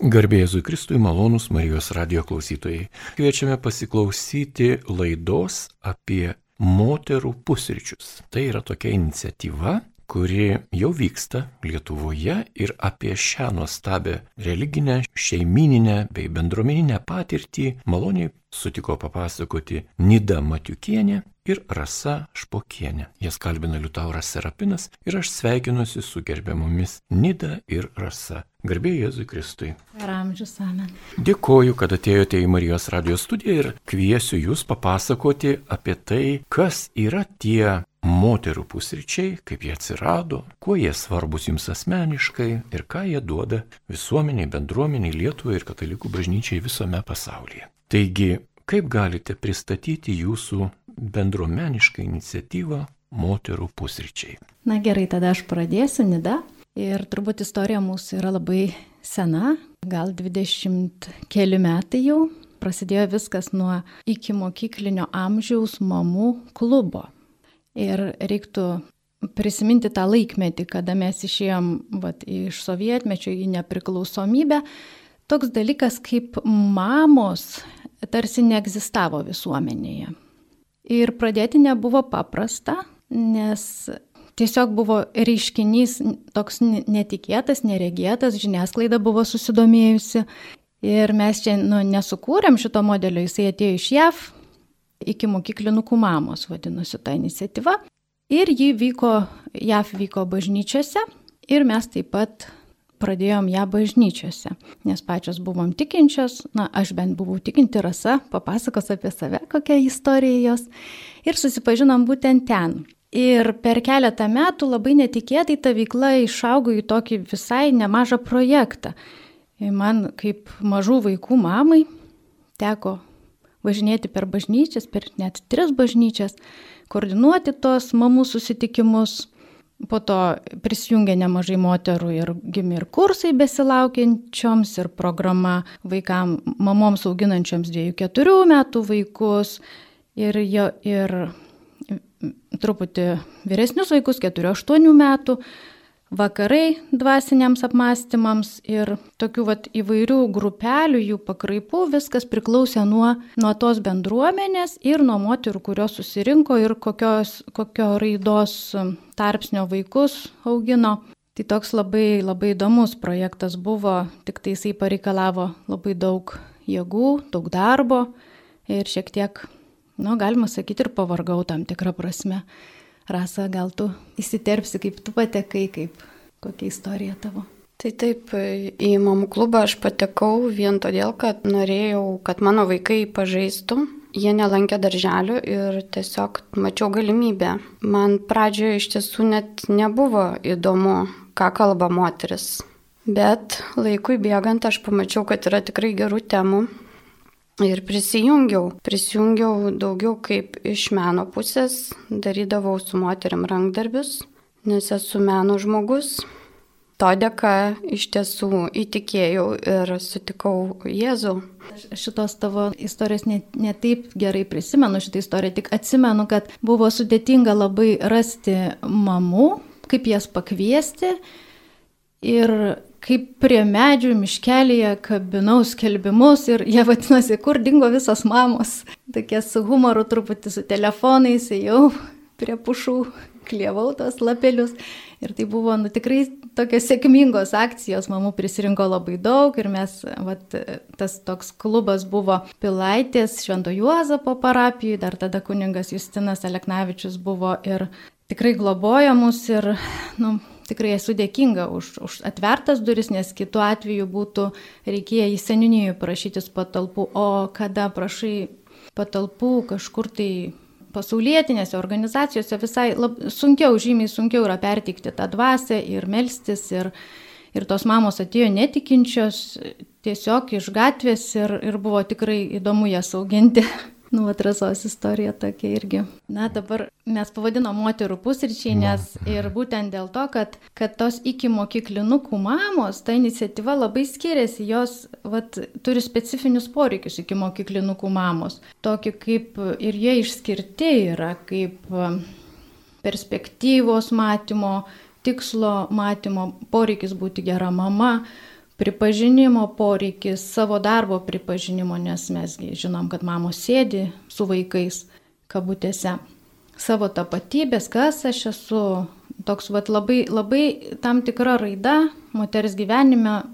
Garbėjai Kristui malonus Marijos radio klausytojai. Kviečiame pasiklausyti laidos apie moterų pusryčius. Tai yra tokia iniciatyva, kuri jau vyksta Lietuvoje ir apie šią nuostabę religinę, šeimininę bei bendruomeninę patirtį maloniai sutiko papasakoti Nida Matiukienė ir Rasa Špokienė. Jas kalbina Liutauras Serapinas ir aš sveikinuosi su gerbiamomis Nida ir Rasa. Garbėjai Jėzui Kristui. Ramžius amen. Dėkoju, kad atėjote į Marijos radijos studiją ir kviesiu jūs papasakoti apie tai, kas yra tie moterų pusryčiai, kaip jie atsirado, kuo jie svarbus jums asmeniškai ir ką jie duoda visuomeniai, bendruomeniai, Lietuvai ir katalikų bažnyčiai visame pasaulyje. Taigi, kaip galite pristatyti jūsų bendruomenišką iniciatyvą moterų pusryčiai? Na gerai, tada aš pradėsiu, Nida. Ir turbūt istorija mūsų yra labai sena, gal 20 keli metai jau. Prasidėjo viskas nuo iki mokyklinio amžiaus mamų klubo. Ir reiktų prisiminti tą laikmetį, kada mes išėjom vat, iš sovietmečio į nepriklausomybę. Toks dalykas kaip mamos tarsi neegzistavo visuomenėje. Ir pradėti nebuvo paprasta, nes tiesiog buvo reiškinys toks netikėtas, neregėtas, žiniasklaida buvo susidomėjusi. Ir mes čia nu, nesukūrėm šito modelio, jisai atėjo iš JAV, iki mokyklinukų mamos vadinosi ta iniciatyva. Ir ji vyko, JAF vyko bažnyčiose ir mes taip pat pradėjom ją bažnyčiose, nes pačios buvom tikinčios, na, aš bent buvau tikinti rasa, papasakos apie save, kokia istorija jos, ir susipažinom būtent ten. Ir per keletą metų labai netikėtai ta veikla išaugo į tokį visai nemažą projektą. Man kaip mažų vaikų mamai teko važinėti per bažnyčias, per net tris bažnyčias, koordinuoti tos mamų susitikimus. Po to prisijungė nemažai moterų ir gimė ir kursai besilaukiančioms, ir programa vaikam, mamoms auginančioms 2-4 metų vaikus, ir, jo, ir truputį vyresnius vaikus, 4-8 metų vakarai dvasiniams apmąstymams ir tokių vat įvairių grupelių, jų pakraipų, viskas priklausė nuo, nuo tos bendruomenės ir nuo moterų, kurios susirinko ir kokios, kokio raidos tarpsnio vaikus augino. Tai toks labai, labai įdomus projektas buvo, tik tai jisai pareikalavo labai daug jėgų, daug darbo ir šiek tiek, nu, galima sakyti, ir pavargau tam tikrą prasme. Rasa, gal tu įsiterpsi, kaip tu patekai, kaip kokia istorija tavo? Tai taip, į mamų klubą aš patekau vien todėl, kad norėjau, kad mano vaikai pažaistų. Jie nelankė darželių ir tiesiog mačiau galimybę. Man pradžioje iš tiesų net nebuvo įdomu, ką kalba moteris. Bet laikui bėgant aš pamačiau, kad yra tikrai gerų temų Ir prisijungiau, prisijungiau daugiau kaip iš meno pusės, darydavau su moteriam rankdarbius, nes esu meno žmogus. To dėka iš tiesų įtikėjau ir sutikau Jėzų. Šitos tavo istorijos net ne taip gerai prisimenu šitą istoriją, tik atsimenu, kad buvo sudėtinga labai rasti mamų, kaip jas pakviesti. Ir kaip prie medžių miškelėje kabinau skelbimus ir jie vadinasi, kur dingo visos mamos. Tokie su humoru truputį su telefonais, jau prie pušų klievau tos lapelius. Ir tai buvo nu, tikrai tokios sėkmingos akcijos, mamų prisirinko labai daug ir mes, vat, tas toks klubas buvo Pilaitės Švento Juozapo parapijoje, dar tada kuningas Justinas Aleknavičius buvo ir tikrai globoja mus ir nu, tikrai esu dėkinga už, už atvertas duris, nes kitu atveju būtų reikėję į seninijų prašytis patalpų, o kada prašai patalpų kažkur tai pasaulietinėse organizacijose visai lab, sunkiau, žymiai sunkiau yra pertikti tą dvasę ir melstis ir, ir tos mamos atėjo netikinčios tiesiog iš gatvės ir, ir buvo tikrai įdomu jas auginti. Nu, atrasos istorija tokia irgi. Na, dabar mes pavadinom moterų pusryčiai, nes ir būtent dėl to, kad, kad tos iki mokyklinukų mamos, ta iniciatyva labai skiriasi, jos vat, turi specifinius poreikius iki mokyklinukų mamos. Tokį kaip ir jie išskirti yra, kaip perspektyvos matymo, tikslo matymo, poreikis būti gera mama, pripažinimo poreikis, savo darbo pripažinimo, nes mes žinom, kad mamos sėdi su vaikais kabutėse, savo tapatybės, kas aš esu, toks vat, labai, labai tam tikra raida moters gyvenime,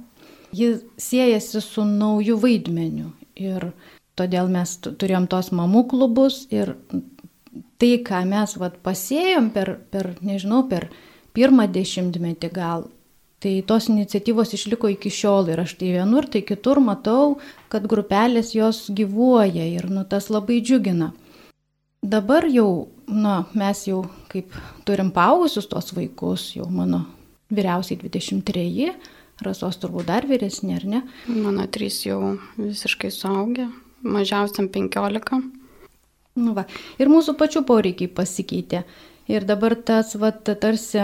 ji siejasi su nauju vaidmeniu. Ir todėl mes turėjom tos mamų klubus ir tai, ką mes vat, pasėjom per, per, nežinau, per pirmą dešimtmetį gal, Tai tos iniciatyvos išliko iki šiol ir aš tai vienur, tai kitur matau, kad grupelės jos gyvuoja ir nu, tas labai džiugina. Dabar jau, na, mes jau kaip turim paaugusius tos vaikus, jau mano vyriausiai 23, rasos turbūt dar vyresnė, ar ne? Mano trys jau visiškai suaugę, mažiausiam 15. Nu va, ir mūsų pačių poreikiai pasikeitė. Ir dabar tas, va, tarsi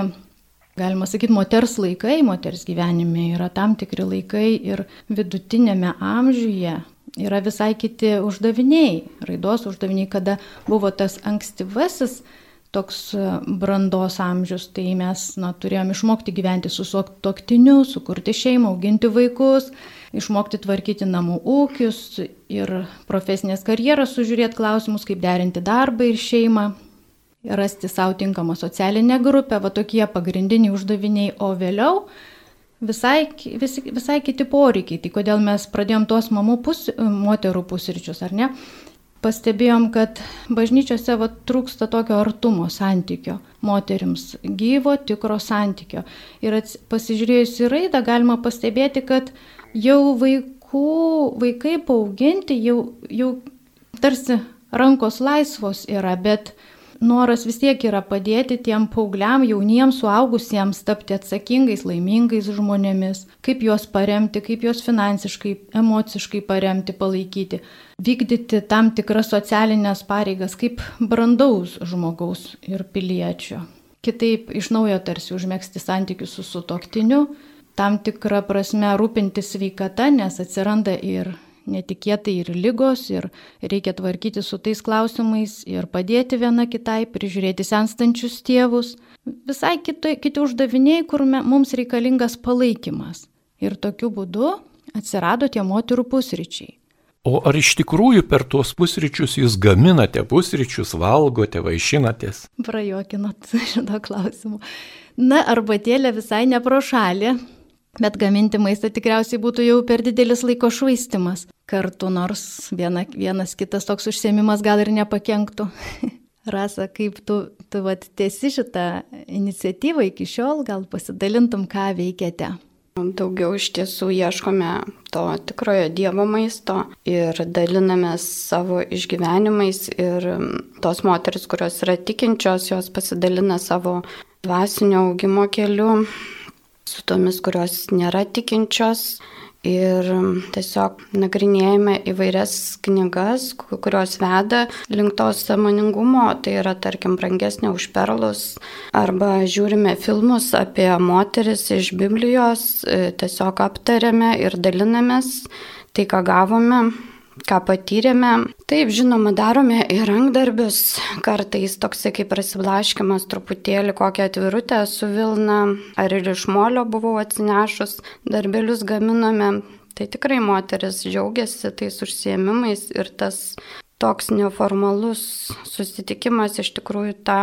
galima sakyti, moters laikai, moters gyvenime yra tam tikri laikai ir vidutinėme amžiuje yra visai kiti uždaviniai, raidos uždaviniai, kada buvo tas ankstyvasis toks brandos amžius, tai mes na, turėjom išmokti gyventi su suoktiniu, sukurti šeimą, auginti vaikus, išmokti tvarkyti namų ūkius ir profesinės karjeras, sužiūrėti klausimus, kaip derinti darbą ir šeimą, rasti savo tinkamą socialinę grupę, va tokie pagrindiniai uždaviniai, o vėliau visai, vis, visai kiti poreikiai. Tai kodėl mes pradėjom tuos mamų pus, moterų pusryčius, ar ne? Pastebėjom, kad bažnyčiose va, trūksta tokio artumo santykio moterims, gyvo, tikro santykio. Ir ats, pasižiūrėjus į raidą galima pastebėti, kad jau vaikų, vaikai paauginti, jau, jau tarsi rankos laisvos yra, bet noras vis tiek yra padėti tiem paaugliam, jauniems, suaugusiems tapti atsakingais, laimingais žmonėmis, kaip juos paremti, kaip juos finansiškai, emociškai paremti, palaikyti, vykdyti tam tikras socialinės pareigas kaip brandaus žmogaus ir piliečio. Kitaip iš naujo tarsi užmėgsti santykius su sutoktiniu, tam tikrą prasme rūpintis sveikata, nes atsiranda ir netikėtai ir lygos, ir reikia tvarkyti su tais klausimais ir padėti viena kitai, prižiūrėti senstančius tėvus. Visai kiti, kiti uždaviniai, kur me, mums reikalingas palaikymas. Ir tokiu būdu atsirado tie moterų pusryčiai. O ar iš tikrųjų per tuos pusryčius jūs gaminate pusryčius, valgote, vaišinatės? Prajokinot šito klausimu. Na, arbatėlė visai ne pro šalį, Bet gaminti maistą tikriausiai būtų jau per didelis laiko švaistimas. Kartu nors viena, vienas kitas toks užsiemimas gal ir nepakenktų. Rasa, kaip tu, tu vat, tiesi šitą iniciatyvą iki šiol, gal pasidalintum, ką veikiate? Daugiau iš tiesų ieškome to tikrojo Dievo maisto ir dalinamės savo išgyvenimais ir tos moteris, kurios yra tikinčios, jos pasidalina savo dvasinio augimo keliu, su tomis, kurios nėra tikinčios. Ir tiesiog nagrinėjame įvairias knygas, kurios veda link to samoningumo, tai yra tarkim brangesnė už perlus, arba žiūrime filmus apie moteris iš Biblijos, e, tiesiog aptariame ir dalinamės. Tai, ką gavome ką patyrėme. Taip, žinoma, darome ir rankdarbius, kartais toksai kaip prasiblaškimas truputėlį kokią atvirutę su Vilna, ar ir iš molio buvau atsinešus, darbelius gaminome. Tai tikrai moteris džiaugiasi tais užsiemimais ir tas toks neformalus susitikimas iš tikrųjų tą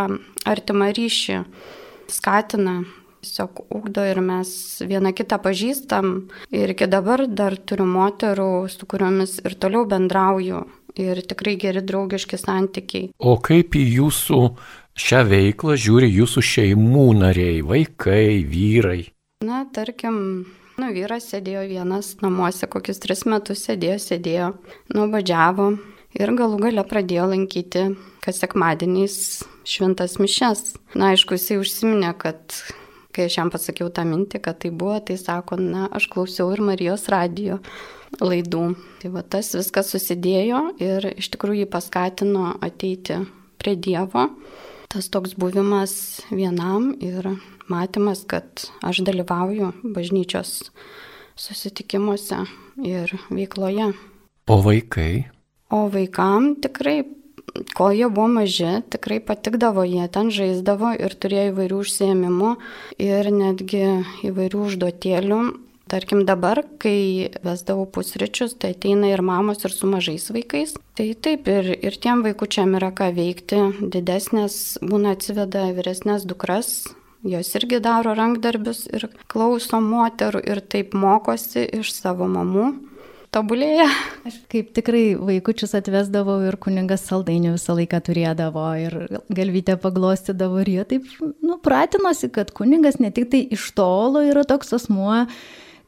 artimą ryšį skatina tiesiog ugdo ir mes vieną kitą pažįstam. Ir iki dabar dar turiu moterų, su kuriomis ir toliau bendrauju. Ir tikrai geri draugiški santykiai. O kaip į jūsų šią veiklą žiūri jūsų šeimų nariai, vaikai, vyrai? Na, tarkim, nu, vyras sėdėjo vienas namuose, kokius tris metus sėdėjo, sėdėjo, nuobodžiavo ir galų gale pradėjo lankyti kas sekmadieniais šventas mišes. Na, aišku, jisai užsiminė, kad Kai aš jam pasakiau tą mintį, kad tai buvo, tai sako, na, aš klausiau ir Marijos radijo laidų. Tai va tas viskas susidėjo ir iš tikrųjų jį paskatino ateiti prie Dievo. Tas toks buvimas vienam ir matymas, kad aš dalyvauju bažnyčios susitikimuose ir veikloje. O vaikai? O vaikam tikrai kol jie buvo maži, tikrai patikdavo, jie ten žaisdavo ir turėjo įvairių užsiemimų ir netgi įvairių užduotėlių. Tarkim dabar, kai vesdavau pusryčius, tai ateina ir mamos ir su mažais vaikais. Tai taip, ir, ir tiem vaikučiam yra ką veikti. Didesnės būna atsiveda vyresnės dukras, jos irgi daro rankdarbius ir klauso moterų ir taip mokosi iš savo mamų tobulėja. Aš kaip tikrai vaikučius atvesdavau ir kuningas saldainių visą laiką turėdavo ir galvytę paglostydavo ir jie taip, nu, pratinosi, kad kuningas ne tik tai iš tolo yra toks asmuo,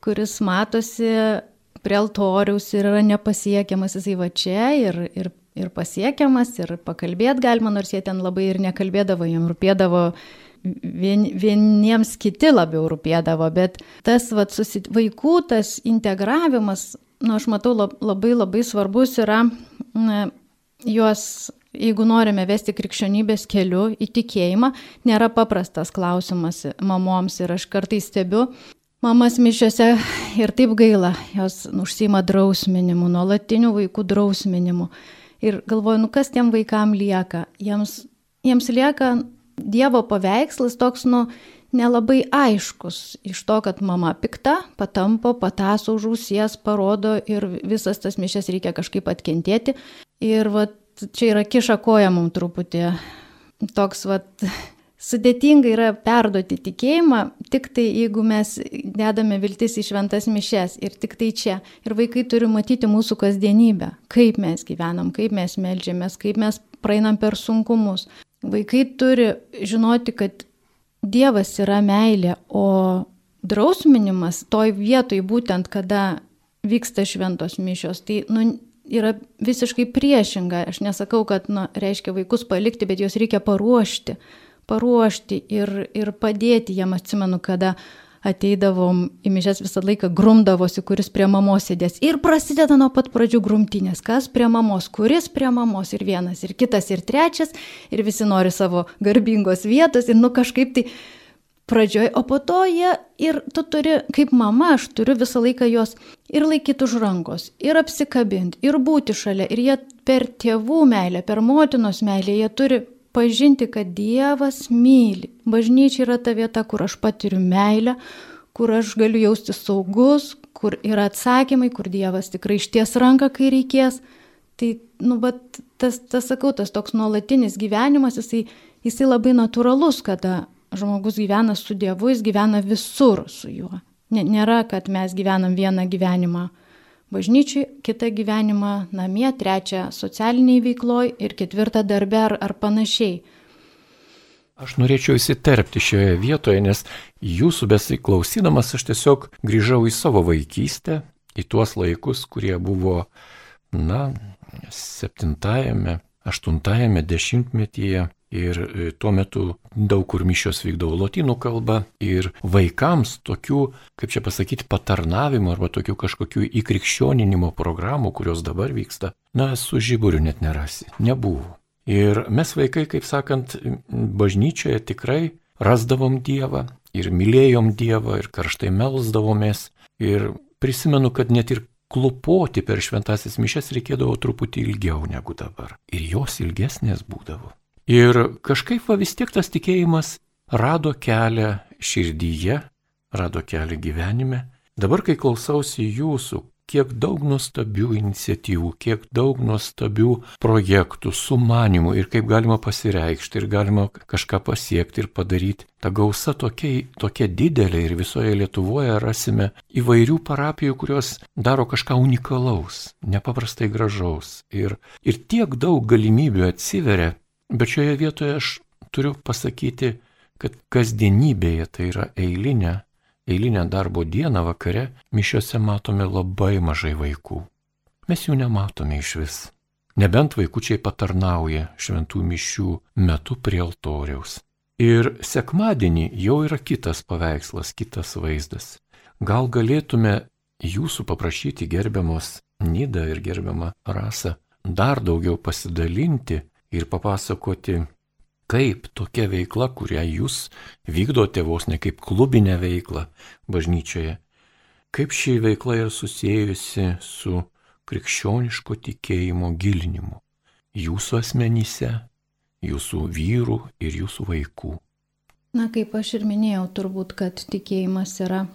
kuris matosi prie altoriaus ir yra nepasiekiamas jisai va čia ir, ir, ir pasiekiamas ir pakalbėti galima, nors jie ten labai ir nekalbėdavo, jiems rūpėdavo vien, vieniems kiti labiau rūpėdavo, bet tas vat, susit, vaikų tas integravimas nu, aš matau labai labai svarbus yra na, juos, jeigu norime vesti krikščionybės keliu į tikėjimą, nėra paprastas klausimas mamoms ir aš kartais stebiu. Mamas mišiuose ir taip gaila, jos užsima drausminimu, nuolatiniu vaikų drausminimu. Ir galvoju, nu kas tiem vaikam lieka? Jiems, jiems lieka Dievo paveikslas toks, nu, nelabai aiškus. Iš to, kad mama pikta, patampo, pataso už ausies, parodo ir visas tas mišes reikia kažkaip atkentėti. Ir vat, čia yra kiša koja mums truputį. Toks vat, sudėtinga yra perduoti tikėjimą, tik tai jeigu mes dedame viltis į šventas mišes ir tik tai čia. Ir vaikai turi matyti mūsų kasdienybę, kaip mes gyvenam, kaip mes melžiamės, kaip mes praeinam per sunkumus. Vaikai turi žinoti, kad Dievas yra meilė, o drausminimas toj vietoj būtent, kada vyksta šventos mišios, tai nu, yra visiškai priešinga. Aš nesakau, kad nu, reiškia vaikus palikti, bet juos reikia paruošti. Paruošti ir, ir padėti jam, atsimenu, kada ateidavom į mišes visą laiką grumdavosi, kuris prie mamos sėdės. Ir prasideda nuo pat pradžių grumtinės, kas prie mamos, kuris prie mamos. Ir vienas, ir kitas, ir trečias, ir visi nori savo garbingos vietos, ir nu kažkaip tai pradžioj, o po to jie ir tu turi, kaip mama, aš turiu visą laiką juos ir laikyti už rankos, ir apsikabinti, ir būti šalia, ir jie per tėvų meilę, per motinos meilę, jie turi pažinti, kad Dievas myli. Bažnyčia yra ta vieta, kur aš patiriu meilę, kur aš galiu jausti saugus, kur yra atsakymai, kur Dievas tikrai išties ranką, kai reikės. Tai, nu, bet tas, tas sakau, tas toks nuolatinis gyvenimas, jisai, jisai labai natūralus, kada žmogus gyvena su Dievu, jis gyvena visur su juo. Nėra, kad mes gyvenam vieną gyvenimą bažnyčiai, kitą gyvenimą namie, trečią socialiniai veikloj ir ketvirtą darbę ar, ar panašiai. Aš norėčiau įsiterpti šioje vietoje, nes jūsų besiklausydamas aš tiesiog grįžau į savo vaikystę, į tuos laikus, kurie buvo, na, septintajame, aštuntajame dešimtmetyje ir e, tuo metu daug kur mišios vykdavo lotynų kalba ir vaikams tokių, kaip čia pasakyti, patarnavimo arba tokių kažkokių įkrikščioninimo programų, kurios dabar vyksta, na, su žiburiu net nerasi. Nebuvo. Ir mes vaikai, kaip sakant, bažnyčioje tikrai rasdavom Dievą ir mylėjom Dievą ir karštai melzdavomės. Ir prisimenu, kad net ir klupoti per šventasis mišes reikėdavo truputį ilgiau negu dabar. Ir jos ilgesnės būdavo. Ir kažkaip va vis tiek tas tikėjimas rado kelią širdyje, rado kelią gyvenime. Dabar, kai klausausi jūsų, kiek daug nuostabių iniciatyvų, kiek daug nuostabių projektų, sumanimų ir kaip galima pasireikšti ir galima kažką pasiekti ir padaryti. Ta gausa tokia, tokia didelė ir visoje Lietuvoje rasime įvairių parapijų, kurios daro kažką unikalaus, nepaprastai gražaus. Ir, ir tiek daug galimybių atsiveria Bet šioje vietoje aš turiu pasakyti, kad kasdienybėje, tai yra eilinė, eilinė darbo diena vakare, mišiuose matome labai mažai vaikų. Mes jų nematome iš vis. Nebent vaikučiai patarnauja šventų mišių metu prie altoriaus. Ir sekmadienį jau yra kitas paveikslas, kitas vaizdas. Gal galėtume jūsų paprašyti gerbiamos Nida ir gerbiamą Rasą dar daugiau pasidalinti ir papasakoti, kaip tokia veikla, kurią jūs vykdote vos ne kaip klubinę veiklą bažnyčioje, kaip ši veikla yra susijusi su krikščioniško tikėjimo gilinimu jūsų asmenyse, jūsų vyrų ir jūsų vaikų. Na, kaip aš ir minėjau, turbūt, kad tikėjimas yra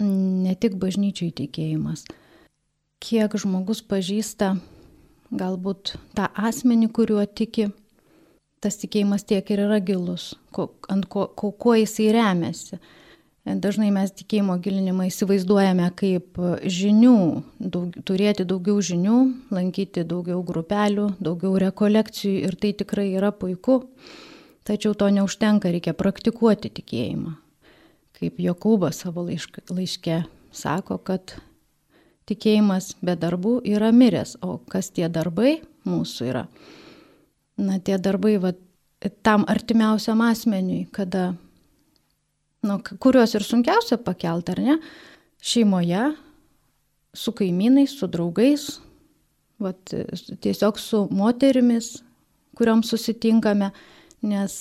ne tik bažnyčiai tikėjimas. Kiek žmogus pažįsta galbūt tą asmenį, kuriuo tiki, tas tikėjimas tiek ir yra gilus, ko, ant ko, ko, kuo jisai remiasi. Dažnai mes tikėjimo gilinimą įsivaizduojame kaip žinių, daug, turėti daugiau žinių, lankyti daugiau grupelių, daugiau rekolekcijų ir tai tikrai yra puiku, tačiau to neužtenka, reikia praktikuoti tikėjimą. Kaip Jokūbas savo laiške, sako, kad tikėjimas be darbų yra miręs, o kas tie darbai mūsų yra? Na, tie darbai va, tam artimiausiam asmeniui, kada nu, kuriuos ir sunkiausia pakelti, ar ne? Šeimoje, su kaimynais, su draugais, vat, tiesiog su moterimis, kuriuom susitinkame, nes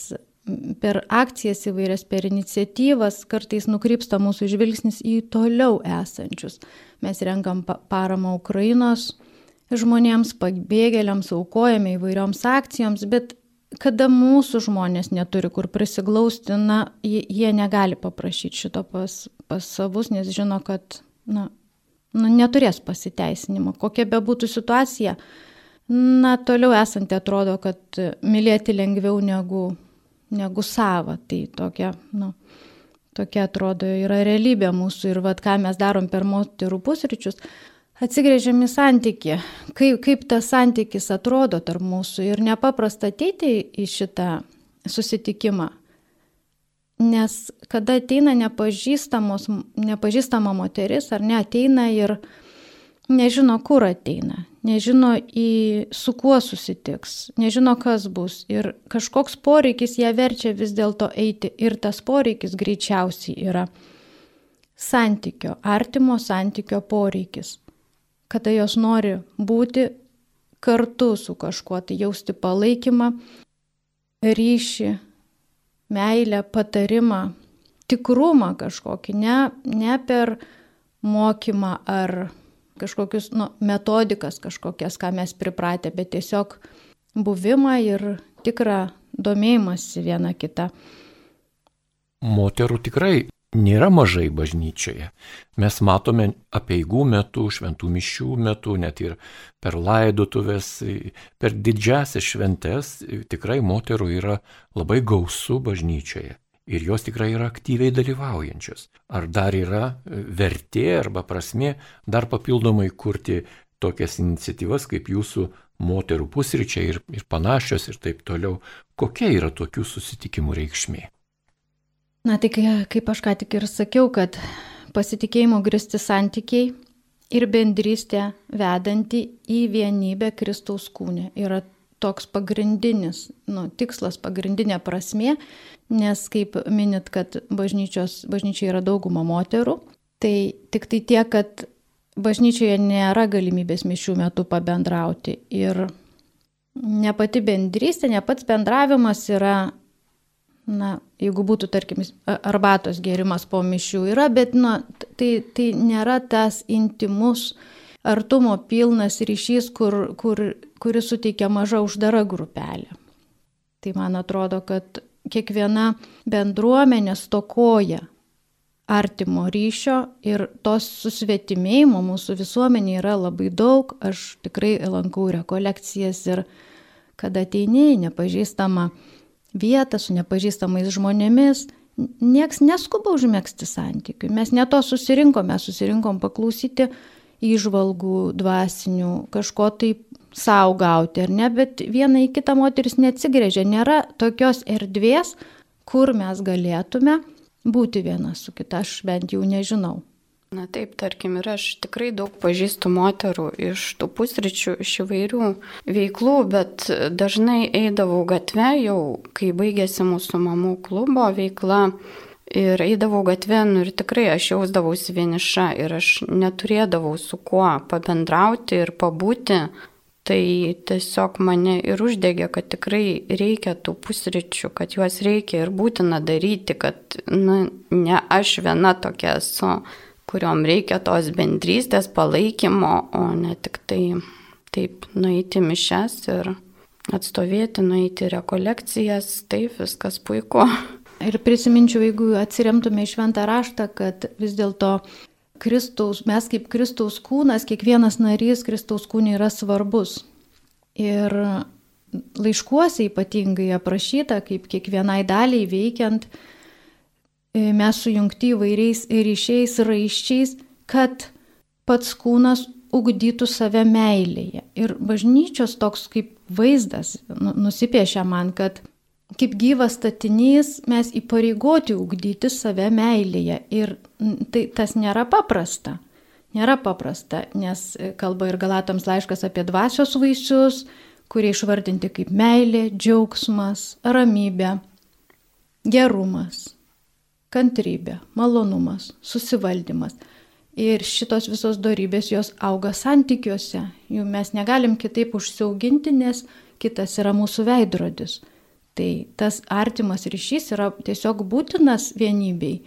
per akcijas įvairias, per iniciatyvas kartais nukrypsta mūsų žvilgsnis į toliau esančius. Mes renkam paramą Ukrainos žmonėms, pabėgėliams, aukojame įvairioms akcijoms, bet kada mūsų žmonės neturi kur prisiglausti, na, jie negali paprašyti šito pas, pas savus, nes žino, kad, na, na neturės pasiteisinimo. Kokia be būtų situacija, na, toliau esanti atrodo, kad mylėti lengviau negu, negu savo. Tai tokia, na, tokia atrodo yra realybė mūsų ir vad ką mes darom per moterų pusryčius atsigrėžiam į santyki, kaip, kaip tas santykis atrodo tarp mūsų ir nepaprasta ateiti į šitą susitikimą. Nes kada ateina nepažįstama moteris ar ne, ateina ir nežino, kur ateina, nežino, į, su kuo susitiks, nežino, kas bus. Ir kažkoks poreikis ją verčia vis dėlto eiti. Ir tas poreikis greičiausiai yra santykio, artimo santykio poreikis kada jos nori būti kartu su kažkuo, tai jausti palaikymą, ryšį, meilę, patarimą, tikrumą kažkokį, ne, ne per mokymą ar kažkokius nu, metodikas kažkokias, ką mes pripratę, bet tiesiog buvimą ir tikrą domėjimąsi viena kita. Moterų tikrai nėra mažai bažnyčioje. Mes matome apieigų metu, šventų mišių metu, net ir per laidotuvės, per didžiasias šventes tikrai moterų yra labai gausu bažnyčioje. Ir jos tikrai yra aktyviai dalyvaujančios. Ar dar yra vertė arba prasme dar papildomai kurti tokias iniciatyvas kaip jūsų moterų pusryčiai ir, ir panašios ir taip toliau. Kokia yra tokių susitikimų reikšmė? Na tai kaip aš ką tik ir sakiau, kad pasitikėjimo gristi santykiai ir bendrystė vedanti į vienybę Kristaus kūnė yra toks pagrindinis nu, tikslas, pagrindinė prasme, nes kaip minit, kad bažnyčioje yra dauguma moterų, tai tik tai tiek, kad bažnyčioje nėra galimybės mišių metu pabendrauti ir ne pati bendrystė, ne pats bendravimas yra na, jeigu būtų, tarkim, arbatos gėrimas po mišių yra, bet, na, tai, tai nėra tas intimus, artumo pilnas ryšys, kur, kur, kuris suteikia maža uždara grupelė. Tai man atrodo, kad kiekviena bendruomenė stokoja artimo ryšio ir tos susvetimėjimo mūsų visuomenė yra labai daug. Aš tikrai lankau rekolekcijas ir kada ateini nepažįstama vietą su nepažįstamais žmonėmis, nieks neskuba užmėgsti santykių. Mes ne to susirinkom, mes susirinkom paklausyti įžvalgų dvasinių, kažko tai saugauti, ar ne, bet viena į kitą moteris neatsigrėžia, nėra tokios erdvės, kur mes galėtume būti viena su kita, aš bent jau nežinau. Na taip, tarkim, ir aš tikrai daug pažįstu moterų iš tų pusryčių, iš įvairių veiklų, bet dažnai eidavau gatve jau, kai baigėsi mūsų mamų klubo veikla. Ir eidavau gatvę, nu ir tikrai aš jausdavausi vieniša ir aš neturėdavau su kuo pabendrauti ir pabūti. Tai tiesiog mane ir uždegė, kad tikrai reikia tų pusryčių, kad juos reikia ir būtina daryti, kad nu, ne aš viena tokia esu kuriuom reikia tos bendrystės, palaikymo, o ne tik tai taip nueiti mišes ir atstovėti, nueiti rekolekcijas, taip viskas puiku. Ir prisiminčiau, jeigu atsiremtume į šventą raštą, kad vis dėlto Kristaus, mes kaip Kristaus kūnas, kiekvienas narys Kristaus kūnė yra svarbus. Ir laiškuose ypatingai aprašyta, kaip kiekvienai daliai veikiant, e, mes sujungti įvairiais ryšiais, raiščiais, kad pats kūnas ugdytų save meilėje. Ir bažnyčios toks kaip vaizdas nu, nusipiešia man, kad kaip gyvas statinys mes įpareigoti ugdyti save meilėje. Ir tai, tas nėra paprasta. Nėra paprasta, nes kalba ir Galatams laiškas apie dvasios vaisius, kurie išvardinti kaip meilė, džiaugsmas, ramybė, gerumas, kantrybė, malonumas, susivaldymas. Ir šitos visos darybės jos auga santykiuose. Jų mes negalim kitaip užsiauginti, nes kitas yra mūsų veidrodis. Tai tas artimas ryšys yra tiesiog būtinas vienybei.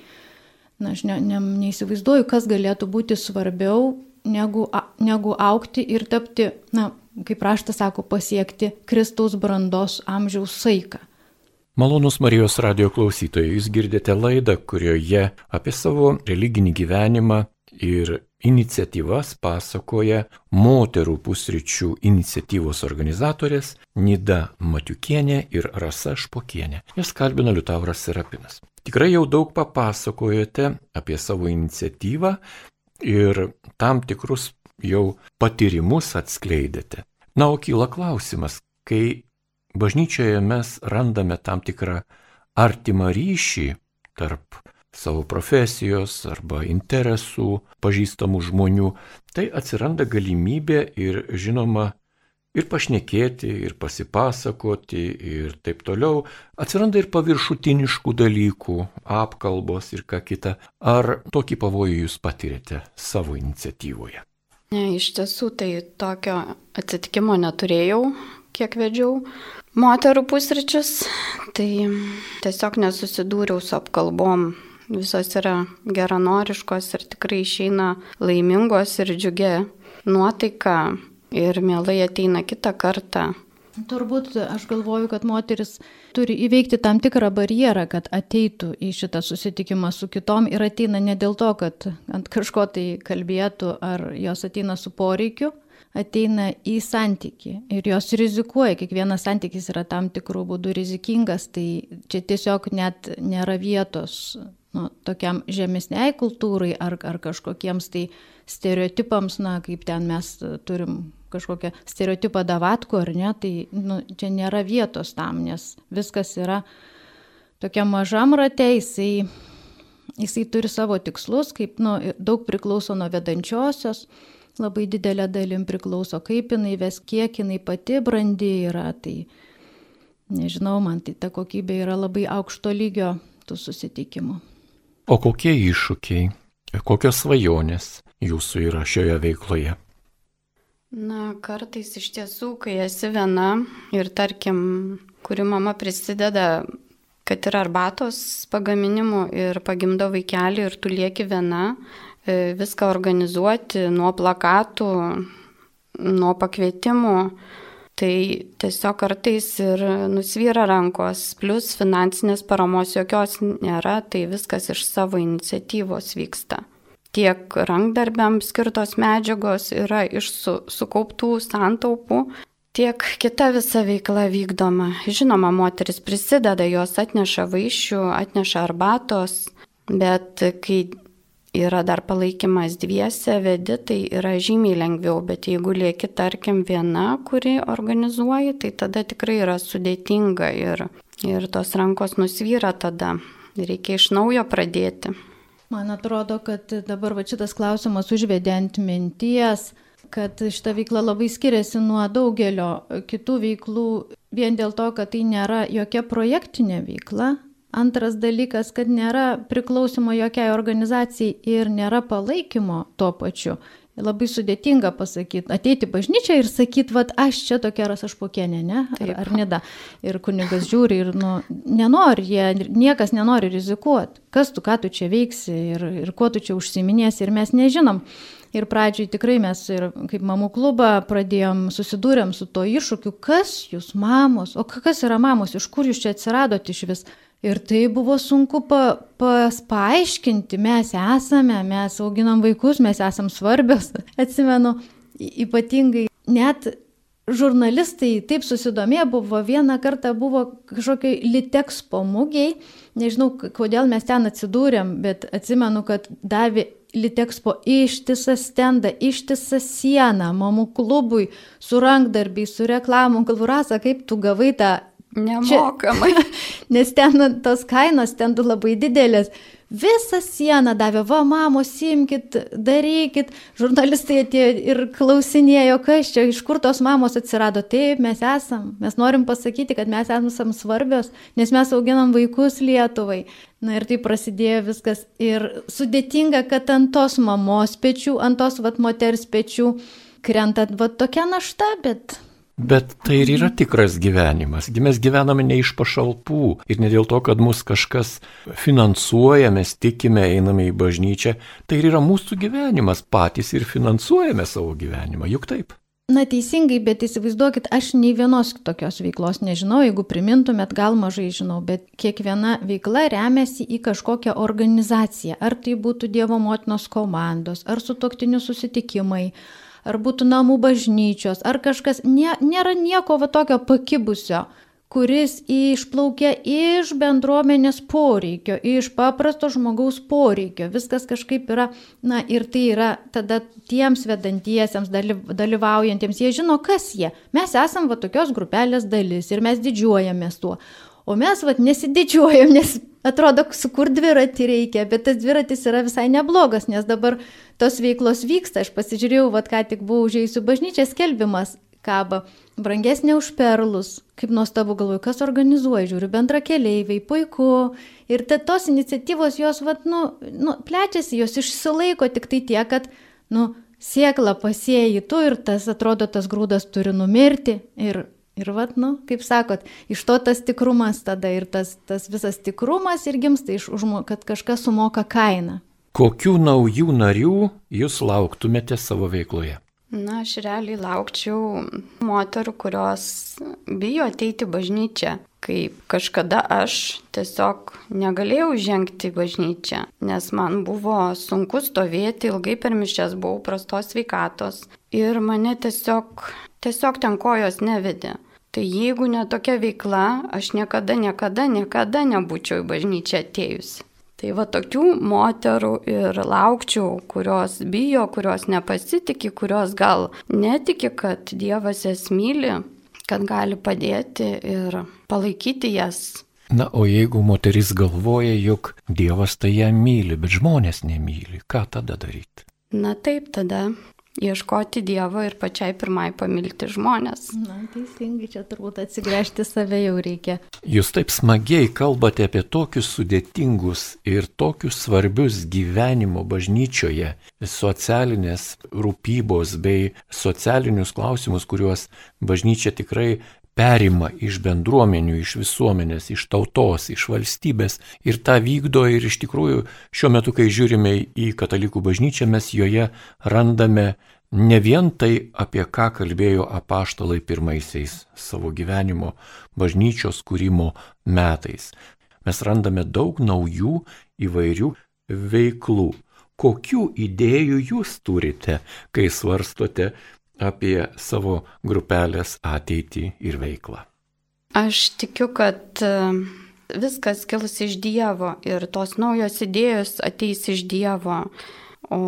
Na, aš ne, ne, neįsivaizduoju, kas galėtų būti svarbiau negu, negu aukti ir tapti, na, kaip raštas sako, pasiekti Kristaus brandos amžiaus saiką. Malonus Marijos radio klausytojai, jūs girdite laidą, kurioje apie savo religinį gyvenimą ir iniciatyvas pasakoja moterų pusryčių iniciatyvos organizatorės Nida Matiukienė ir Rasa Špokienė. Jas kalbina Liutauras Serapinas. Tikrai jau daug papasakojote apie savo iniciatyvą ir tam tikrus jau patyrimus atskleidėte. Na, o kyla klausimas, kai bažnyčioje mes randame tam tikrą artimą ryšį tarp savo profesijos arba interesų pažįstamų žmonių, tai atsiranda galimybė ir žinoma ir pašnekėti, ir pasipasakoti, ir taip toliau. Atsiranda ir paviršutiniškų dalykų, apkalbos ir ką kita. Ar tokį pavojų jūs patirėte savo iniciatyvoje? Ne, iš tiesų tai tokio atsitikimo neturėjau, kiek vedžiau moterų pusryčius, tai tiesiog nesusidūriau su apkalbom visos yra geranoriškos ir tikrai išeina laimingos ir džiugia nuotaika ir mielai ateina kitą kartą. Turbūt aš galvoju, kad moteris turi įveikti tam tikrą barjerą, kad ateitų į šitą susitikimą su kitom ir ateina ne dėl to, kad ant kažko tai kalbėtų ar jos ateina su poreikiu, ateina į santyki ir jos rizikuoja, kiekvienas santykis yra tam tikrų būdų rizikingas, tai čia tiesiog net nėra vietos nu, tokiam žemesniai kultūrai ar, ar kažkokiems tai stereotipams, na, kaip ten mes turim kažkokią stereotipą davatku ar ne, tai nu, čia nėra vietos tam, nes viskas yra tokia mažam rate, jisai, jisai turi savo tikslus, kaip nu, daug priklauso nuo vedančiosios, labai didelė dalim priklauso, kaip jinai ves, kiek jinai pati brandi yra, tai nežinau, man tai ta kokybė yra labai aukšto lygio tų susitikimų. O kokie iššūkiai, kokios svajonės jūsų yra šioje veikloje? Na, kartais iš tiesų, kai esi viena ir tarkim, kuri mama prisideda, kad ir arbatos pagaminimu ir pagimdo vaikelį ir tu lieki viena, viską organizuoti nuo plakatų, nuo pakvietimų, Tai tiesiog kartais ir nusvyra rankos, plus finansinės paramos jokios nėra, tai viskas iš savo iniciatyvos vyksta. Tiek rankdarbiams skirtos medžiagos yra iš su, sukauptų santaupų, tiek kita visa veikla vykdoma. Žinoma, moteris prisideda, jos atneša vaišių, atneša arbatos, bet kai yra dar palaikymas dviese, vedi, tai yra žymiai lengviau, bet jeigu lieki, tarkim, viena, kuri organizuoji, tai tada tikrai yra sudėtinga ir, ir tos rankos nusvyra tada. Reikia iš naujo pradėti. Man atrodo, kad dabar va šitas klausimas užvedė ant minties, kad šita veikla labai skiriasi nuo daugelio kitų veiklų vien dėl to, kad tai nėra jokia projektinė veikla, Antras dalykas, kad nėra priklausimo jokiai organizacijai ir nėra palaikymo tuo pačiu. Labai sudėtinga pasakyti, ateiti bažnyčią ir sakyti, vad aš čia tokia rasašpokienė, ne? Ar, ar neda. Ir kunigas žiūri ir nu, nenori, jie, niekas nenori rizikuoti. Kas tu, ką tu čia veiksi ir, ir kuo tu čia užsiminėsi ir mes nežinom. Ir pradžioj tikrai mes ir kaip mamų klubą pradėjom, susidūrėm su to iššūkiu, kas jūs mamos, o kas yra mamos, iš kur jūs čia atsiradot iš vis Ir tai buvo sunku pa, pas, paaiškinti, mes esame, mes auginam vaikus, mes esam svarbios. Atsimenu, ypatingai net žurnalistai taip susidomė buvo, vieną kartą buvo kažkokiai Litexpo mugiai, nežinau, kodėl mes ten atsidūrėm, bet atsimenu, kad davė Litexpo ištisą stendą, ištisą sieną, mamų klubui, su rankdarbiai, su reklamų, galvurasa, kaip tu gavai tą Nemokamai. Čia, nes ten tos kainos ten labai didelės. Visą sieną davė, va, mamos, simkit, darykit. Žurnalistai atėjo ir klausinėjo, kas čia, iš kur tos mamos atsirado. Taip, mes esam. Mes norim pasakyti, kad mes esam svarbios, nes mes auginam vaikus Lietuvai. Na ir tai prasidėjo viskas. Ir sudėtinga, kad ant tos mamos pečių, ant tos vat moters pečių krenta va tokia našta, bet Bet tai ir yra tikras gyvenimas. Mes gyvename ne iš pašalpų ir ne dėl to, kad mus kažkas finansuoja, mes tikime, einame į bažnyčią. Tai ir yra mūsų gyvenimas, patys ir finansuojame savo gyvenimą, juk taip. Na teisingai, bet įsivaizduokit, aš nei vienos tokios veiklos nežinau, jeigu primintumėt, gal mažai žinau, bet kiekviena veikla remiasi į kažkokią organizaciją. Ar tai būtų Dievo motinos komandos, ar su toktiniu susitikimai, ar būtų namų bažnyčios, ar kažkas, nė, nėra nieko va tokio pakibusio, kuris išplaukia iš bendruomenės poreikio, iš paprasto žmogaus poreikio. Viskas kažkaip yra, na ir tai yra tada tiems vedantiesiems, dalyvaujantiems, jie žino, kas jie. Mes esam va tokios grupelės dalis ir mes didžiuojamės tuo. O mes vat nesididžiuojam, nes atrodo, sukur dviratį reikia, bet tas dviratis yra visai neblogas, nes dabar tos veiklos vyksta. Aš pasižiūrėjau, vat ką tik buvau užėjusiu bažnyčią, skelbimas kaba, brangesnė už perlus. Kaip nuostabu galvoju, kas organizuoja, žiūriu, bendra keliaiviai, puiku. Ir ta, tos iniciatyvos jos, vat, nu, nu, plečiasi, jos išsilaiko tik tai tiek, kad, nu, sėklą pasėjai tu ir tas, atrodo, tas grūdas turi numirti. Ir Ir vat, nu, kaip sakot, iš to tas tikrumas tada ir tas, tas visas tikrumas ir gimsta iš, kad kažkas sumoka kainą. Kokių naujų narių jūs lauktumėte savo veikloje? Na, aš realiai laukčiau moterų, kurios bijo ateiti bažnyčią, kaip kažkada aš tiesiog negalėjau žengti į bažnyčią, nes man buvo sunku stovėti, ilgai per mišęs buvau prastos sveikatos ir mane tiesiog, tiesiog ten kojos nevedė. Tai jeigu ne tokia veikla, aš niekada, niekada, niekada nebūčiau į bažnyčią atėjusi. Tai va tokių moterų ir laukčiau, kurios bijo, kurios nepasitikė, kurios gal netiki, kad Dievas jas myli, kad gali padėti ir palaikyti jas. Na, o jeigu moteris galvoja, jog Dievas tai ją myli, bet žmonės nemyli, ką tada daryti? Na taip, tada ieškoti Dievo ir pačiai pirmai pamilti žmonės. Na, teisingai, čia turbūt atsigręžti save jau reikia. Jūs taip smagiai kalbate apie tokius sudėtingus ir tokius svarbius gyvenimo bažnyčioje, socialinės rūpybos bei socialinius klausimus, kuriuos bažnyčia tikrai perima iš bendruomenių, iš visuomenės, iš tautos, iš valstybės ir tą vykdo ir iš tikrųjų šiuo metu, kai žiūrime į katalikų bažnyčią, mes joje randame ne vien tai, apie ką kalbėjo apaštalai pirmaisiais savo gyvenimo bažnyčios kūrimo metais. Mes randame daug naujų įvairių veiklų. Kokių idėjų jūs turite, kai svarstote apie savo grupelės ateitį ir veiklą? Aš tikiu, kad e, viskas kils iš Dievo ir tos naujos idėjos ateis iš Dievo. O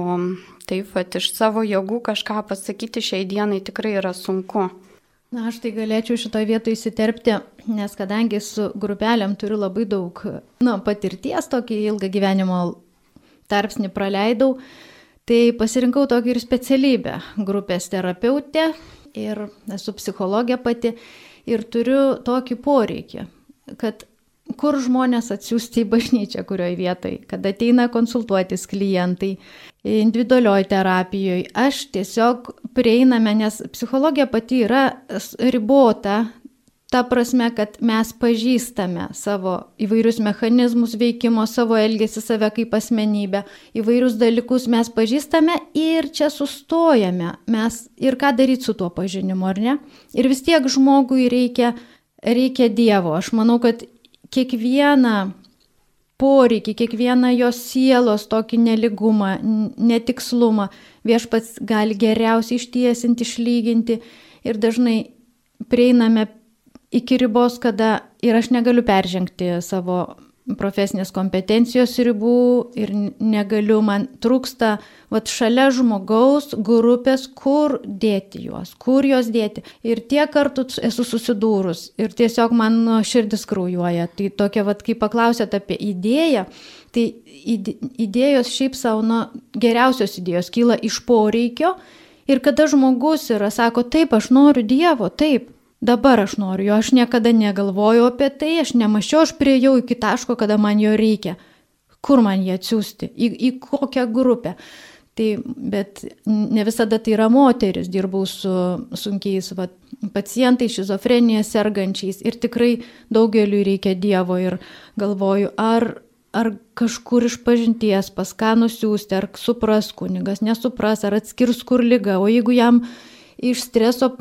taip pat iš savo jėgų kažką pasakyti šiai dienai tikrai yra sunku. Na, aš tai galėčiau šitoje vietoje įsiterpti, nes kadangi su grupelėm turiu labai daug na, patirties, tokį ilgą gyvenimo tarpsnį praleidau, Tai pasirinkau tokį ir specialybę - grupės terapeutė ir esu psichologė pati ir turiu tokį poreikį, kad kur žmonės atsiųsti į bažnyčią, kurioje vietoje, kad ateina konsultuotis klientai, individualioj terapijoje. Aš tiesiog prieiname, nes psichologija pati yra ribota Ta prasme, kad mes pažįstame savo įvairius mechanizmus veikimo, savo elgesį, save kaip asmenybę, įvairius dalykus mes pažįstame ir čia sustojame. Mes ir ką daryti su tuo pažinimu, ar ne? Ir vis tiek žmogui reikia, reikia Dievo. Aš manau, kad kiekvieną poreikį, kiekvieną jos sielos tokį neligumą, netikslumą viešpats gali geriausiai ištiesinti, išlyginti ir dažnai prieiname iki ribos, kada ir aš negaliu peržengti savo profesinės kompetencijos ribų ir negaliu, man trūksta vat, šalia žmogaus grupės, kur dėti juos, kur juos dėti. Ir tiek kartų esu susidūrus ir tiesiog man širdis kraujuoja. Tai tokia, vat, kai paklausėt apie idėją, tai idėjos šiaip savo, nu, geriausios idėjos kyla iš poreikio. Ir kada žmogus yra, sako, taip, aš noriu Dievo, taip, Dabar aš noriu jo, aš niekada negalvojau apie tai, aš nemačiau, aš priejau iki taško, kada man jo reikia. Kur man jį atsiųsti, į, į kokią grupę. Tai, bet ne visada tai yra moteris, dirbau su sunkiais va, pacientais, šizofrenija sergančiais ir tikrai daugeliu reikia Dievo ir galvoju, ar, ar kažkur iš pažinties pas ką nusiųsti, ar supras kunigas, nesupras, ar atskirs kur lyga, o jeigu jam iš streso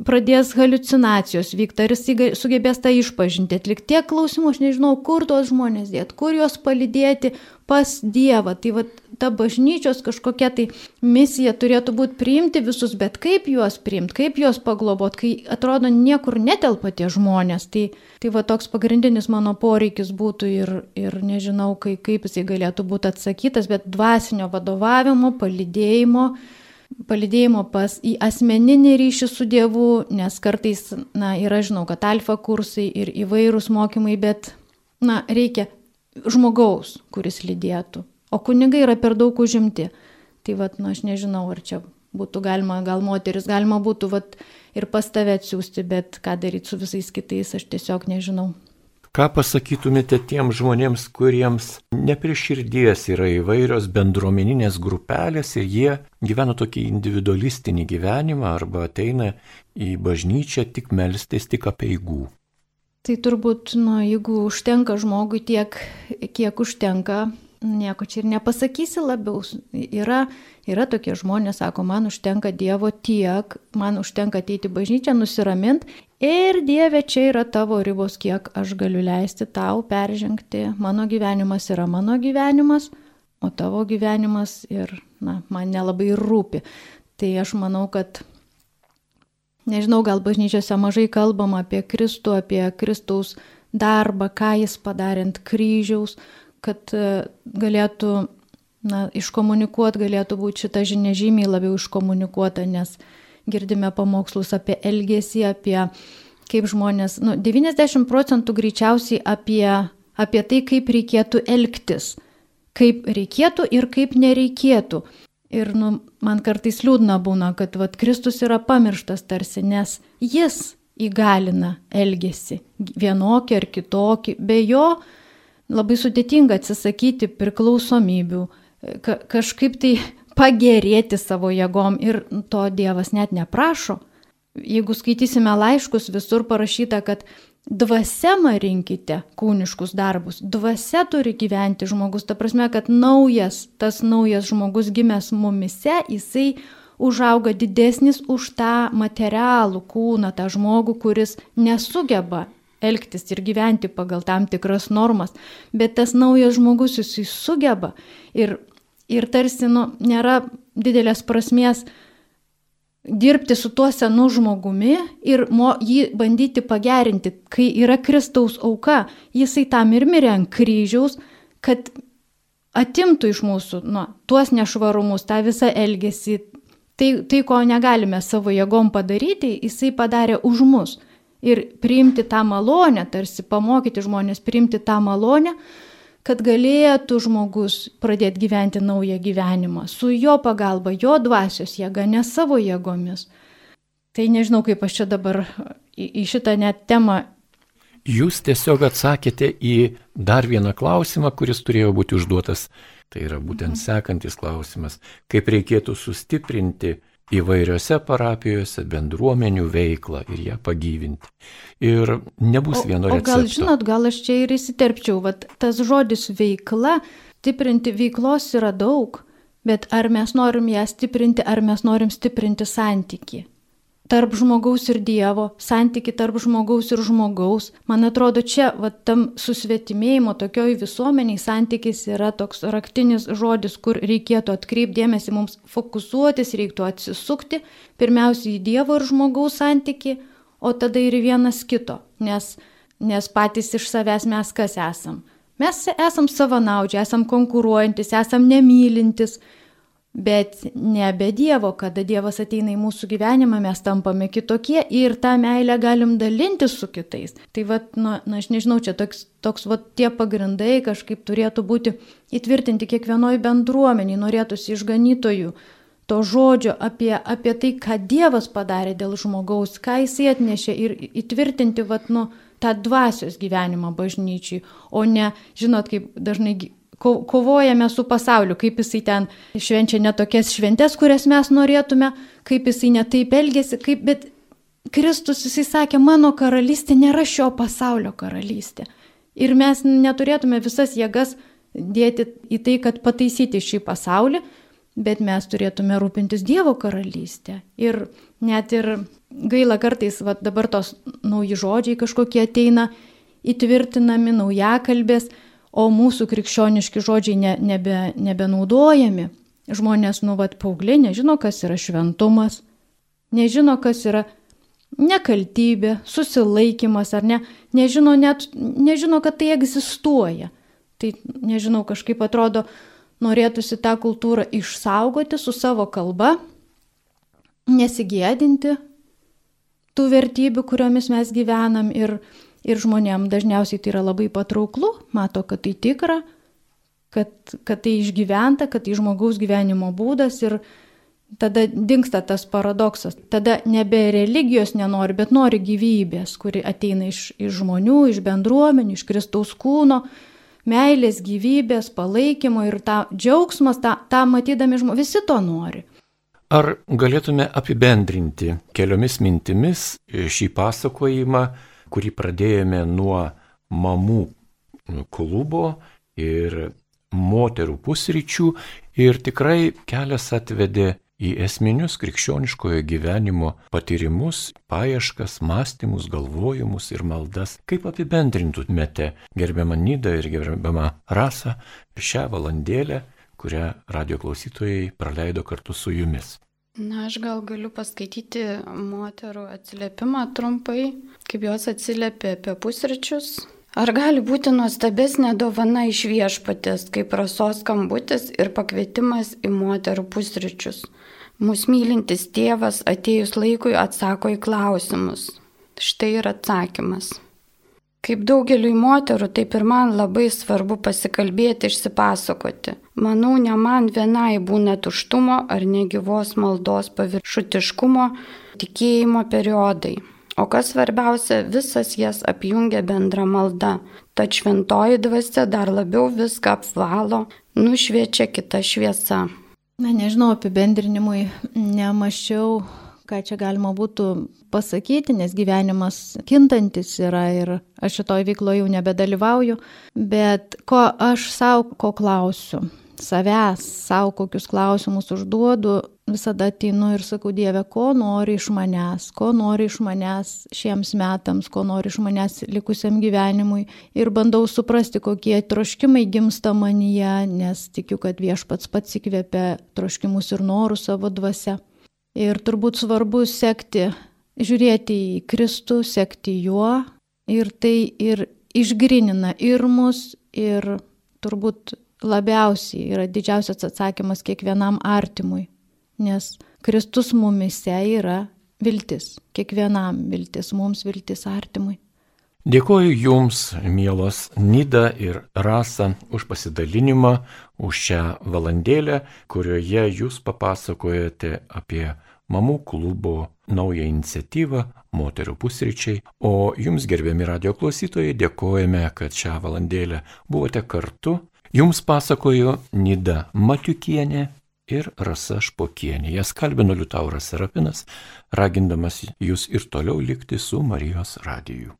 pradės halucinacijos vykti, ar jis sugebės tą išpažinti, atlikti tiek klausimų, aš nežinau, kur tuos žmonės dėti, kur juos palidėti pas Dievą. Tai va, ta bažnyčios kažkokia tai misija turėtų būti priimti visus, bet kaip juos priimti, kaip juos paglobot, kai atrodo niekur netelpa tie žmonės. Tai, tai va toks pagrindinis mano poreikis būtų ir, ir nežinau, kai, kaip jisai galėtų būti atsakytas, bet dvasinio vadovavimo, palidėjimo palidėjimo pas į asmeninį ryšį su Dievu, nes kartais, na, yra, žinau, kad alfa kursai ir įvairūs mokymai, bet, na, reikia žmogaus, kuris lydėtų. O kunigai yra per daug užimti. Tai, vad, na, aš nežinau, ar čia būtų galima, gal moteris, galima būtų, vad, ir pas tave atsiųsti, bet ką daryti su visais kitais, aš tiesiog nežinau. Ką pasakytumėte tiem žmonėms, kuriems ne prie širdies yra įvairios bendruomeninės grupelės ir jie gyvena tokį individualistinį gyvenimą arba ateina į bažnyčią tik melstis, tik apieigų? Tai turbūt, nu, jeigu užtenka žmogui tiek, kiek užtenka, nieko čia ir nepasakysi labiau. Yra, yra tokie žmonės, sako, man užtenka Dievo tiek, man užtenka ateiti bažnyčią, nusiramint Ir Dieve, čia yra tavo ribos, kiek aš galiu leisti tau peržengti. Mano gyvenimas yra mano gyvenimas, o tavo gyvenimas ir, na, man nelabai rūpi. Tai aš manau, kad, nežinau, gal bažnyčiose mažai kalbam apie Kristų, apie Kristaus darbą, ką jis padarė ant kryžiaus, kad e, galėtų, na, iškomunikuoti, galėtų būti šita žinia žymiai labiau iškomunikuota, nes girdime pamokslus apie elgesį, apie kaip žmonės, nu, 90 procentų greičiausiai apie, apie tai, kaip reikėtų elgtis, kaip reikėtų ir kaip nereikėtų. Ir nu, man kartais liūdna būna, kad vat, Kristus yra pamirštas tarsi, nes jis įgalina elgesį vienokį ar kitokį. Be jo labai sudėtinga atsisakyti priklausomybių, ka kažkaip tai pagerėti savo jėgom ir to Dievas net neprašo. Jeigu skaitysime laiškus, visur parašyta, kad dvasia marinkite kūniškus darbus, dvasia turi gyventi žmogus, ta prasme, kad naujas, tas naujas žmogus gimęs mumise, jisai užauga didesnis už tą materialų kūną, tą žmogų, kuris nesugeba elgtis ir gyventi pagal tam tikras normas, bet tas naujas žmogus jisai sugeba ir ir tarsi nu, nėra didelės prasmės dirbti su tuo senu žmogumi ir mo, jį bandyti pagerinti. Kai yra Kristaus auka, jisai tam ir mirė ant kryžiaus, kad atimtų iš mūsų nu, tuos nešvarumus, tą visą elgesį. Tai, tai, ko negalime savo jėgom padaryti, jisai padarė už mus. Ir priimti tą malonę, tarsi pamokyti žmonės priimti tą malonę, kad galėtų žmogus pradėti gyventi naują gyvenimą su jo pagalba, jo dvasios jėga, ne savo jėgomis. Tai nežinau, kaip aš čia dabar į, į šitą net temą. Jūs tiesiog atsakėte į dar vieną klausimą, kuris turėjo būti užduotas. Tai yra būtent sekantis klausimas, kaip reikėtų sustiprinti įvairiose parapijose bendruomenių veiklą ir ją pagyvinti. Ir nebus vieno recepto. O gal žinot, gal aš čia ir įsiterpčiau, vat tas žodis veikla, stiprinti veiklos yra daug, bet ar mes norim ją stiprinti, ar mes norim stiprinti santyki. Tarp žmogaus ir Dievo, santyki tarp žmogaus ir žmogaus. Man atrodo, čia, va, tam susvetimėjimo tokioj visuomeniai santykis yra toks raktinis žodis, kur reikėtų atkreipdėmėsi, mums fokusuotis, reiktų atsisukti pirmiausia į Dievo ir žmogaus santyki, o tada ir vienas kito, nes, nes patys iš savęs mes kas esam. Mes esam savanaudžiai, esam konkuruojantis, esam nemylintis, Bet ne be Dievo, kada Dievas ateina į mūsų gyvenimą, mes tampame kitokie ir tą meilę galim dalinti su kitais. Tai vad, na, na, aš nežinau, čia toks, toks vad tie pagrindai kažkaip turėtų būti įtvirtinti kiekvienoje bendruomeniai, norėtųsi išganytojų to žodžio apie, apie tai, ką Dievas padarė dėl žmogaus, ką jisai atnešė ir įtvirtinti, vad, nu, tą dvasios gyvenimą bažnyčiai, o ne, žinot, kaip dažnai ko, kovojame su pasauliu, kaip jisai ten švenčia ne tokias šventes, kurias mes norėtume, kaip jisai netaip elgesi, kaip, bet Kristus jisai sakė, mano karalystė nėra šio pasaulio karalystė. Ir mes neturėtume visas jėgas dėti į tai, kad pataisyti šį pasaulį, bet mes turėtume rūpintis Dievo karalystę. Ir net ir gaila kartais, va, dabar tos nauji žodžiai kažkokie ateina, įtvirtinami, naujakalbės, o mūsų krikščioniški žodžiai ne, nebe, nebenaudojami. Žmonės, nu, vad, paaugliai nežino, kas yra šventumas, nežino, kas yra nekaltybė, susilaikimas ar ne, nežino, net, nežino, kad tai egzistuoja. Tai nežinau, kažkaip atrodo, norėtųsi tą kultūrą išsaugoti su savo kalba, nesigėdinti tų vertybių, kuriomis mes gyvenam ir, Ir žmonėm dažniausiai tai yra labai patrauklu, mato, kad tai tikra, kad, kad tai išgyventa, kad tai žmogaus gyvenimo būdas ir tada dinksta tas paradoksas. Tada nebe religijos nenori, bet nori gyvybės, kuri ateina iš, iš žmonių, iš bendruomenių, iš Kristaus kūno, meilės, gyvybės, palaikymo ir tą džiaugsmas, tą, tą matydami žmonės, visi to nori. Ar galėtume apibendrinti keliomis mintimis šį pasakojimą, kurį pradėjome nuo mamų klubo ir moterų pusryčių ir tikrai kelias atvedė į esminius krikščioniškojo gyvenimo patyrimus, paieškas, mąstymus, galvojimus ir maldas. Kaip apibendrintumėte gerbiamą Nidą ir gerbiamą Rasą šią valandėlę, kurią radio klausytojai praleido kartu su jumis? Na, aš gal galiu paskaityti moterų atsiliepimą trumpai, kaip jos atsiliepia apie pusryčius. Ar gali būti nuostabesnė dovana iš viešpatės, kaip rasos skambutis ir pakvietimas į moterų pusryčius? Mūsų mylintis tėvas atėjus laikui atsako į klausimus. Štai ir atsakymas. Kaip daugeliui moterų, taip ir man labai svarbu pasikalbėti, išsipasakoti. Manau, ne man vienai būna tuštumo ar negyvos maldos paviršutiškumo tikėjimo periodai. O kas svarbiausia, visas jas apjungia bendra malda. Tad šventoji dvasia dar labiau viską apvalo, nušviečia kitą šviesą. Na, nežinau, apibendrinimui nemašiau ką čia galima būtų pasakyti, nes gyvenimas kintantis yra ir aš šitoj veikloje jau nebedalyvauju, bet ko aš savo, ko klausiu, savęs, savo kokius klausimus užduodu, visada ateinu ir sakau, Dieve, ko nori iš manęs, ko nori iš manęs šiems metams, ko nori iš manęs likusiam gyvenimui ir bandau suprasti, kokie troškimai gimsta manyje, nes tikiu, kad viešpats pats įkvėpia troškimus ir norus savo dvasia. Ir turbūt svarbu sekti, žiūrėti į Kristų, sekti juo. Ir tai ir išgrinina ir mus, ir turbūt labiausiai yra didžiausias atsakymas kiekvienam artimui, nes Kristus mumise yra viltis, kiekvienam viltis, mums viltis artimui. Dėkoju Jums, mielos Nida ir Rasa, už pasidalinimą, už šią valandėlę, kurioje Jūs papasakojate apie mamų klubo naują iniciatyvą Moterų pusryčiai. O Jums, gerbiami radio klausytojai, dėkojame, kad šią valandėlę buvote kartu. Jums pasakojo Nida Matiukienė ir Rasa Špokienė. Jas kalbino Liutauras Serapinas, ragindamas jūs ir toliau likti su Marijos radiju.